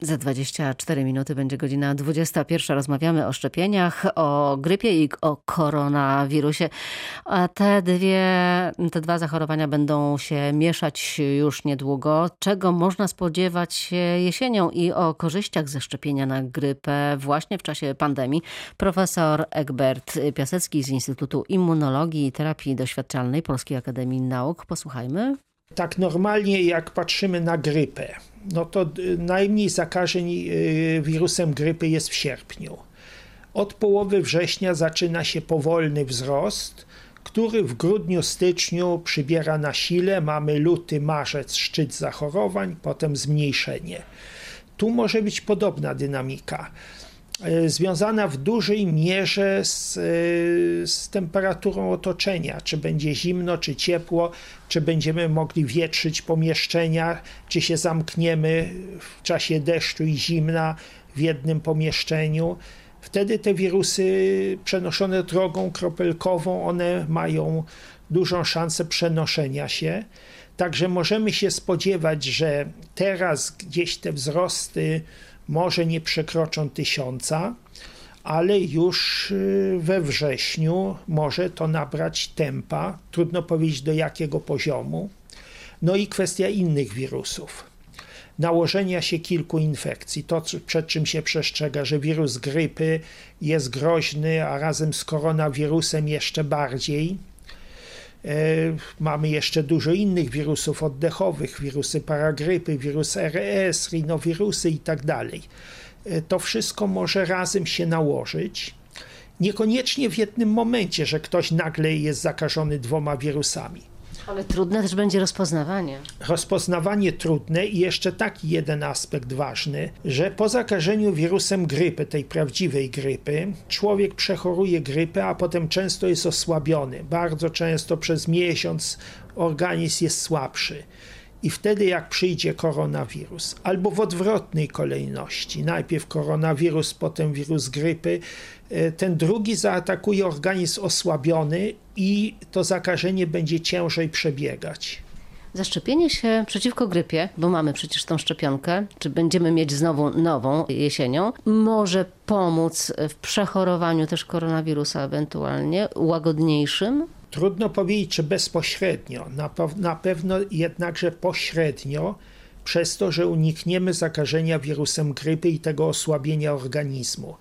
Za 24 minuty będzie godzina 21. Rozmawiamy o szczepieniach, o grypie i o koronawirusie. A te, dwie, te dwa zachorowania będą się mieszać już niedługo. Czego można spodziewać się jesienią i o korzyściach ze szczepienia na grypę właśnie w czasie pandemii. Profesor Egbert Piasecki z Instytutu Immunologii i Terapii Doświadczalnej Polskiej Akademii Nauk. Posłuchajmy. Tak normalnie jak patrzymy na grypę, no to najmniej zakażeń y, wirusem grypy jest w sierpniu. Od połowy września zaczyna się powolny wzrost, który w grudniu, styczniu przybiera na sile. Mamy luty, marzec, szczyt zachorowań, potem zmniejszenie. Tu może być podobna dynamika. E, związana w dużej mierze z, e, z, temperaturą otoczenia, czy będzie zimno, czy ciepło, czy będziemy mogli wietrzyć pomieszczenia, czy się zamkniemy w czasie deszczu i zimna w jednym pomieszczeniu. Wtedy te wirusy przenoszone drogą kropelkową, one mają dużą szansę przenoszenia się. Także możemy się spodziewać, że teraz gdzieś te wzrosty może nie przekroczą tysiąca, ale już y, we wrześniu może to nabrać tempa. Trudno powiedzieć do jakiego poziomu. No i kwestia innych wirusów. Nałożenia się kilku infekcji. To, przed czym się przestrzega, że wirus grypy jest groźny, a razem z koronawirusem jeszcze bardziej. E, mamy jeszcze dużo innych wirusów oddechowych, wirusy paragrypy, wirus RS, rinowirusy i tak. E, to wszystko może razem się nałożyć. Niekoniecznie w jednym momencie, że ktoś nagle jest zakażony dwoma wirusami. Ale trudne też będzie rozpoznawanie. Rozpoznawanie trudne i jeszcze taki jeden aspekt ważny, że po zakażeniu wirusem grypy, tej prawdziwej grypy, człowiek przechoruje grypę, a potem często jest osłabiony. Bardzo często przez miesiąc organizm jest słabszy. I wtedy, jak przyjdzie koronawirus, albo w odwrotnej kolejności, najpierw koronawirus, potem wirus grypy, e, ten drugi zaatakuje organizm osłabiony i to zakażenie będzie ciężej przebiegać. Zaszczepienie się przeciwko grypie, bo mamy przecież tą szczepionkę, czy będziemy mieć znowu nową jesienią, może pomóc w przechorowaniu też koronawirusa ewentualnie, łagodniejszym? Trudno powiedzieć, czy bezpośrednio. Na, na pewno jednakże pośrednio, przez to, że unikniemy zakażenia wirusem grypy i tego osłabienia organizmu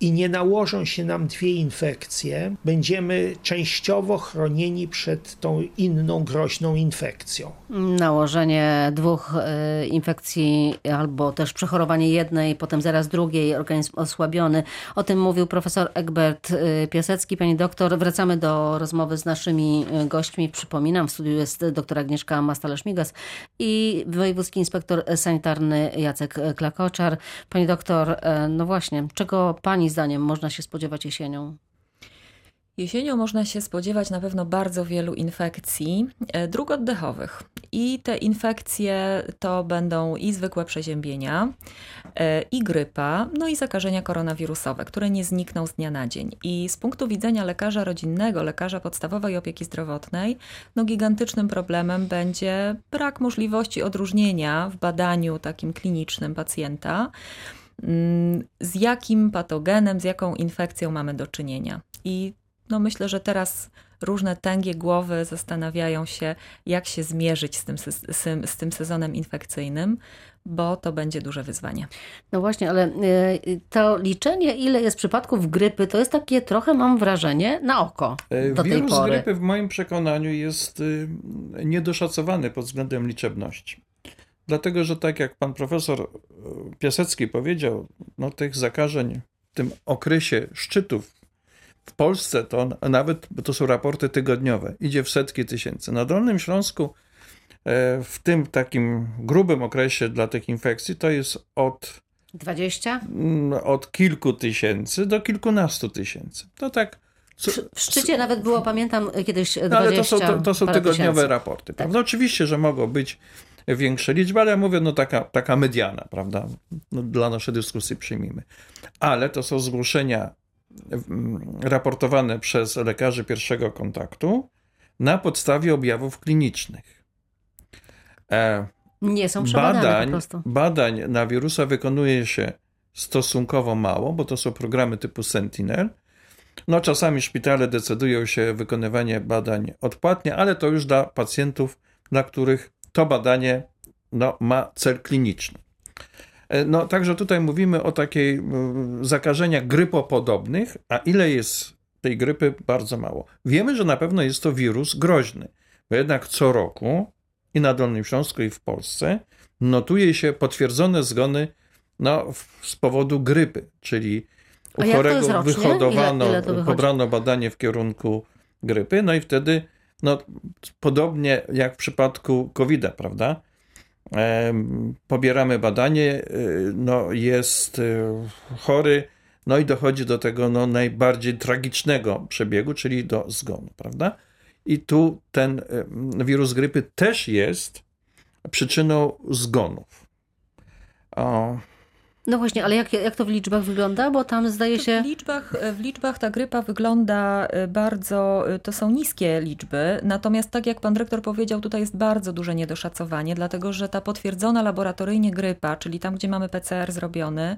i nie nałożą się nam dwie infekcje, będziemy częściowo chronieni przed tą inną groźną infekcją. Nałożenie dwóch e, infekcji albo też przechorowanie jednej, potem zaraz drugiej, organizm osłabiony. O tym mówił profesor Egbert e, Piasecki. Pani doktor, wracamy do rozmowy z naszymi e, gośćmi. Przypominam, w studiu jest doktor Agnieszka Mastale-Szmigas i wojewódzki inspektor sanitarny Jacek Klakoczar. Pani doktor, no właśnie, czego pani zdaniem można się spodziewać jesienią? Jesienią można się spodziewać na pewno bardzo wielu infekcji e, dróg oddechowych. I te infekcje to będą i zwykłe przeziębienia, e, i grypa, no i zakażenia koronawirusowe, które nie znikną z dnia na dzień. I z punktu widzenia lekarza rodzinnego, lekarza podstawowej opieki zdrowotnej, no gigantycznym problemem będzie brak możliwości odróżnienia w badaniu takim klinicznym pacjenta z jakim patogenem, z jaką infekcją mamy do czynienia. I no myślę, że teraz różne tęgie głowy zastanawiają się, jak się zmierzyć z tym, z, z tym sezonem infekcyjnym, bo to będzie duże wyzwanie. No właśnie, ale y, to liczenie, ile jest przypadków grypy, to jest takie trochę, mam wrażenie, na oko. E, do Wirus tej pory. grypy w moim przekonaniu jest y, niedoszacowany pod względem liczebności. Dlatego, że tak jak pan profesor e, Piasecki powiedział, no tych zakażeń w tym okresie szczytów w Polsce to nawet, bo to są raporty tygodniowe, idzie w setki tysięcy. Na Dolnym Śląsku e, w tym takim grubym okresie dla tych infekcji to jest od 20? Mm, od kilku tysięcy do kilkunastu tysięcy. To tak. W szczycie nawet było, pamiętam kiedyś 20 no, ale to są, to, to są tygodniowe tysięcy. raporty. Tak. No oczywiście, że mogą być większe liczby, ale ja mówię, no taka, taka mediana, prawda? No, dla naszej dyskusji przyjmijmy. Ale to są zgłoszenia mm, raportowane przez lekarzy pierwszego kontaktu na podstawie objawów klinicznych. E, nie są badań, po prostu. badań na wirusa wykonuje się stosunkowo mało, bo to są programy typu Sentinel. No, czasami szpitale decydują się wykonywanie badań odpłatnie, ale to już dla pacjentów, dla których to badanie no, ma cel kliniczny. E, no, także tutaj mówimy o takiej zakażeniach grypopodobnych, a ile jest tej grypy? Bardzo mało. Wiemy, że na pewno jest to wirus groźny, bo jednak co roku i na Dolnym Śląsku, i w Polsce notuje się potwierdzone zgony no, z powodu grypy, czyli u chorego wyhodowano, pobrano badanie w kierunku grypy, no i wtedy, no, podobnie jak w przypadku COVID-a, prawda? Pobieramy badanie, e, no, jest e, chory, no i dochodzi do tego no, najbardziej tragicznego przebiegu, czyli do zgonu, prawda? I tu ten wirus grypy też jest przyczyną zgonów. O. No właśnie, ale jak, jak to w liczbach wygląda? Bo tam zdaje się. W liczbach, w liczbach ta grypa wygląda y, bardzo, y, to są niskie liczby. Natomiast, tak jak pan dyrektor powiedział, tutaj jest bardzo duże niedoszacowanie, dlatego że ta potwierdzona laboratoryjnie grypa, czyli tam, gdzie mamy PCR zrobiony,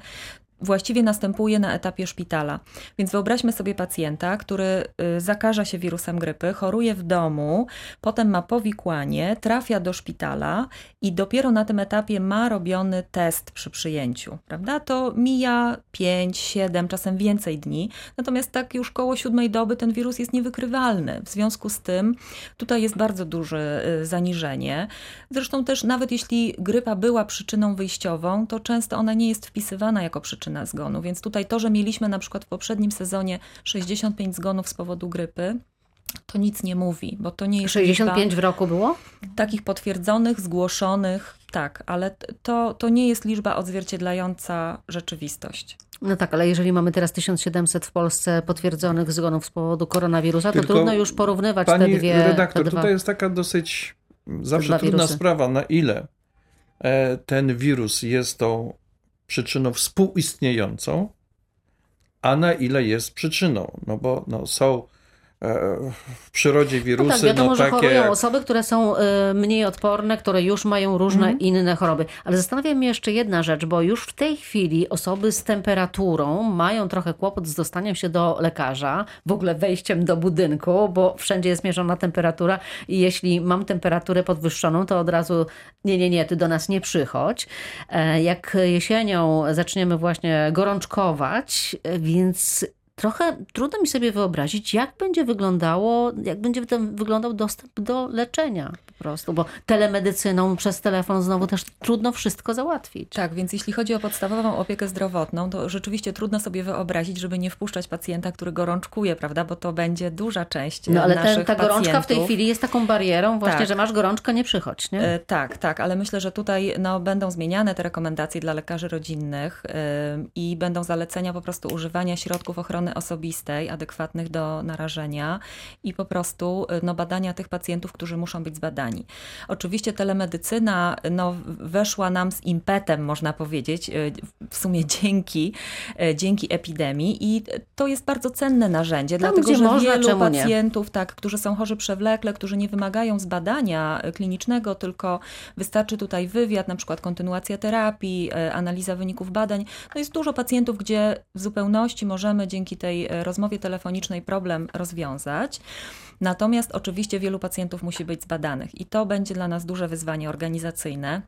właściwie następuje na etapie szpitala. Więc wyobraźmy sobie pacjenta, który y, zakaża się wirusem grypy, choruje w domu, potem ma powikłanie, trafia do szpitala i dopiero na tym etapie ma robiony test przy przyjęciu, prawda? To mija 5, 7, czasem więcej dni, natomiast tak już koło siódmej doby ten wirus jest niewykrywalny. W związku z tym tutaj jest bardzo duże y, zaniżenie. Zresztą też nawet jeśli grypa była przyczyną wyjściową, to często ona nie jest wpisywana jako przyczyna przyczyna zgonu. Więc tutaj to, że mieliśmy na przykład w poprzednim sezonie 65 zgonów z powodu grypy, to nic nie mówi, bo to nie jest 65 w roku było? Takich potwierdzonych, zgłoszonych, tak, ale to, to nie jest liczba odzwierciedlająca rzeczywistość. No tak, ale jeżeli mamy teraz 1700 w Polsce potwierdzonych zgonów z powodu koronawirusa, Tylko to trudno już porównywać pani te dwie. redaktor, te tutaj jest taka dosyć zawsze trudna wirusy. sprawa, na ile e, ten wirus jest tą przyczyną współistniejącą, a na ile jest przyczyną. No bo no, są w przyrodzie wirusy. No tak, wiadomo, no, że takie... chorują osoby, które są y, mniej odporne, które już mają różne mm. inne choroby. Ale zastanawia mnie jeszcze jedna rzecz, bo już w tej chwili osoby z temperaturą mają trochę kłopot z dostaniem się do lekarza, w ogóle wejściem do budynku, bo wszędzie jest mierzona temperatura i jeśli mam temperaturę podwyższoną, to od razu nie, nie, nie, ty do nas nie przychodź. E, jak jesienią zaczniemy właśnie gorączkować, więc trochę trudno mi sobie wyobrazić, jak będzie wyglądało, jak będzie wyglądał dostęp do leczenia po prostu, bo telemedycyną przez telefon znowu też trudno wszystko załatwić. Tak, więc jeśli chodzi o podstawową opiekę zdrowotną, to rzeczywiście trudno sobie wyobrazić, żeby nie wpuszczać pacjenta, który gorączkuje, prawda, bo to będzie duża część No ale ten, ta gorączka pacjentów. w tej chwili jest taką barierą właśnie, tak. że masz gorączkę, nie przychodź, nie? E, tak, tak, ale myślę, że tutaj no, będą zmieniane te rekomendacje dla lekarzy rodzinnych yy, i będą zalecenia po prostu używania środków ochrony osobistej, adekwatnych do narażenia i po prostu y, no, badania tych pacjentów, którzy muszą być zbadani. Oczywiście telemedycyna no, weszła nam z impetem, można powiedzieć, y, w sumie dzięki, y, dzięki epidemii i to jest bardzo cenne narzędzie, Tam, dlatego że można, wielu pacjentów, tak, którzy są chorzy przewlekle, którzy nie wymagają zbadania klinicznego, tylko wystarczy tutaj wywiad, na przykład kontynuacja terapii, analiza wyników badań. No jest dużo pacjentów, gdzie w zupełności możemy dzięki tej e, rozmowie telefonicznej problem rozwiązać. Natomiast oczywiście wielu pacjentów musi być zbadanych i to będzie dla nas duże wyzwanie organizacyjne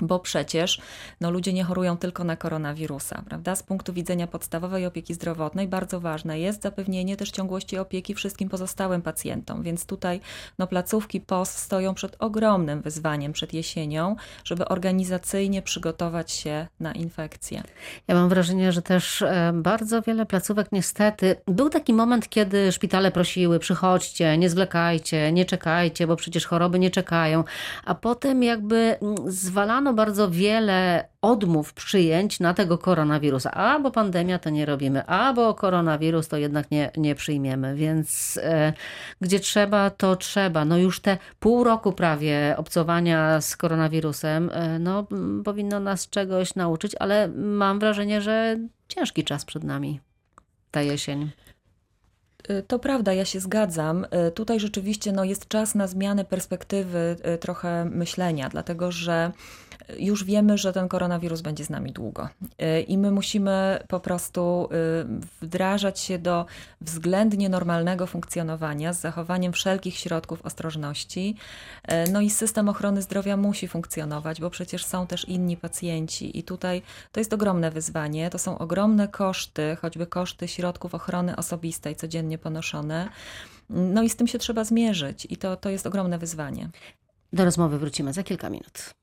bo przecież no, ludzie nie chorują tylko na koronawirusa, prawda? Z punktu widzenia podstawowej opieki zdrowotnej bardzo ważne jest zapewnienie też ciągłości opieki wszystkim pozostałym pacjentom, więc tutaj no, placówki POS stoją przed ogromnym wyzwaniem przed jesienią, żeby organizacyjnie przygotować się na infekcję. Ja mam wrażenie, że też e, bardzo wiele placówek niestety, był taki moment, kiedy szpitale prosiły, przychodźcie, nie zwlekajcie, nie czekajcie, bo przecież choroby nie czekają, a potem jakby mm, zwalano bardzo wiele odmów przyjęć na tego koronawirusa. A, bo pandemia to nie robimy, a, bo koronawirus to jednak nie, nie przyjmiemy. Więc e, gdzie trzeba, to trzeba. No już te pół roku prawie obcowania z koronawirusem, e, no powinno nas czegoś nauczyć, ale mam wrażenie, że ciężki czas przed nami, ta jesień. Y, to prawda, ja się zgadzam. Y, tutaj rzeczywiście no, jest czas na zmianę perspektywy y, trochę myślenia, dlatego że już wiemy, że ten koronawirus będzie z nami długo i my musimy po prostu wdrażać się do względnie normalnego funkcjonowania z zachowaniem wszelkich środków ostrożności. No i system ochrony zdrowia musi funkcjonować, bo przecież są też inni pacjenci i tutaj to jest ogromne wyzwanie. To są ogromne koszty, choćby koszty środków ochrony osobistej codziennie ponoszone. No i z tym się trzeba zmierzyć i to, to jest ogromne wyzwanie. Do rozmowy wrócimy za kilka minut.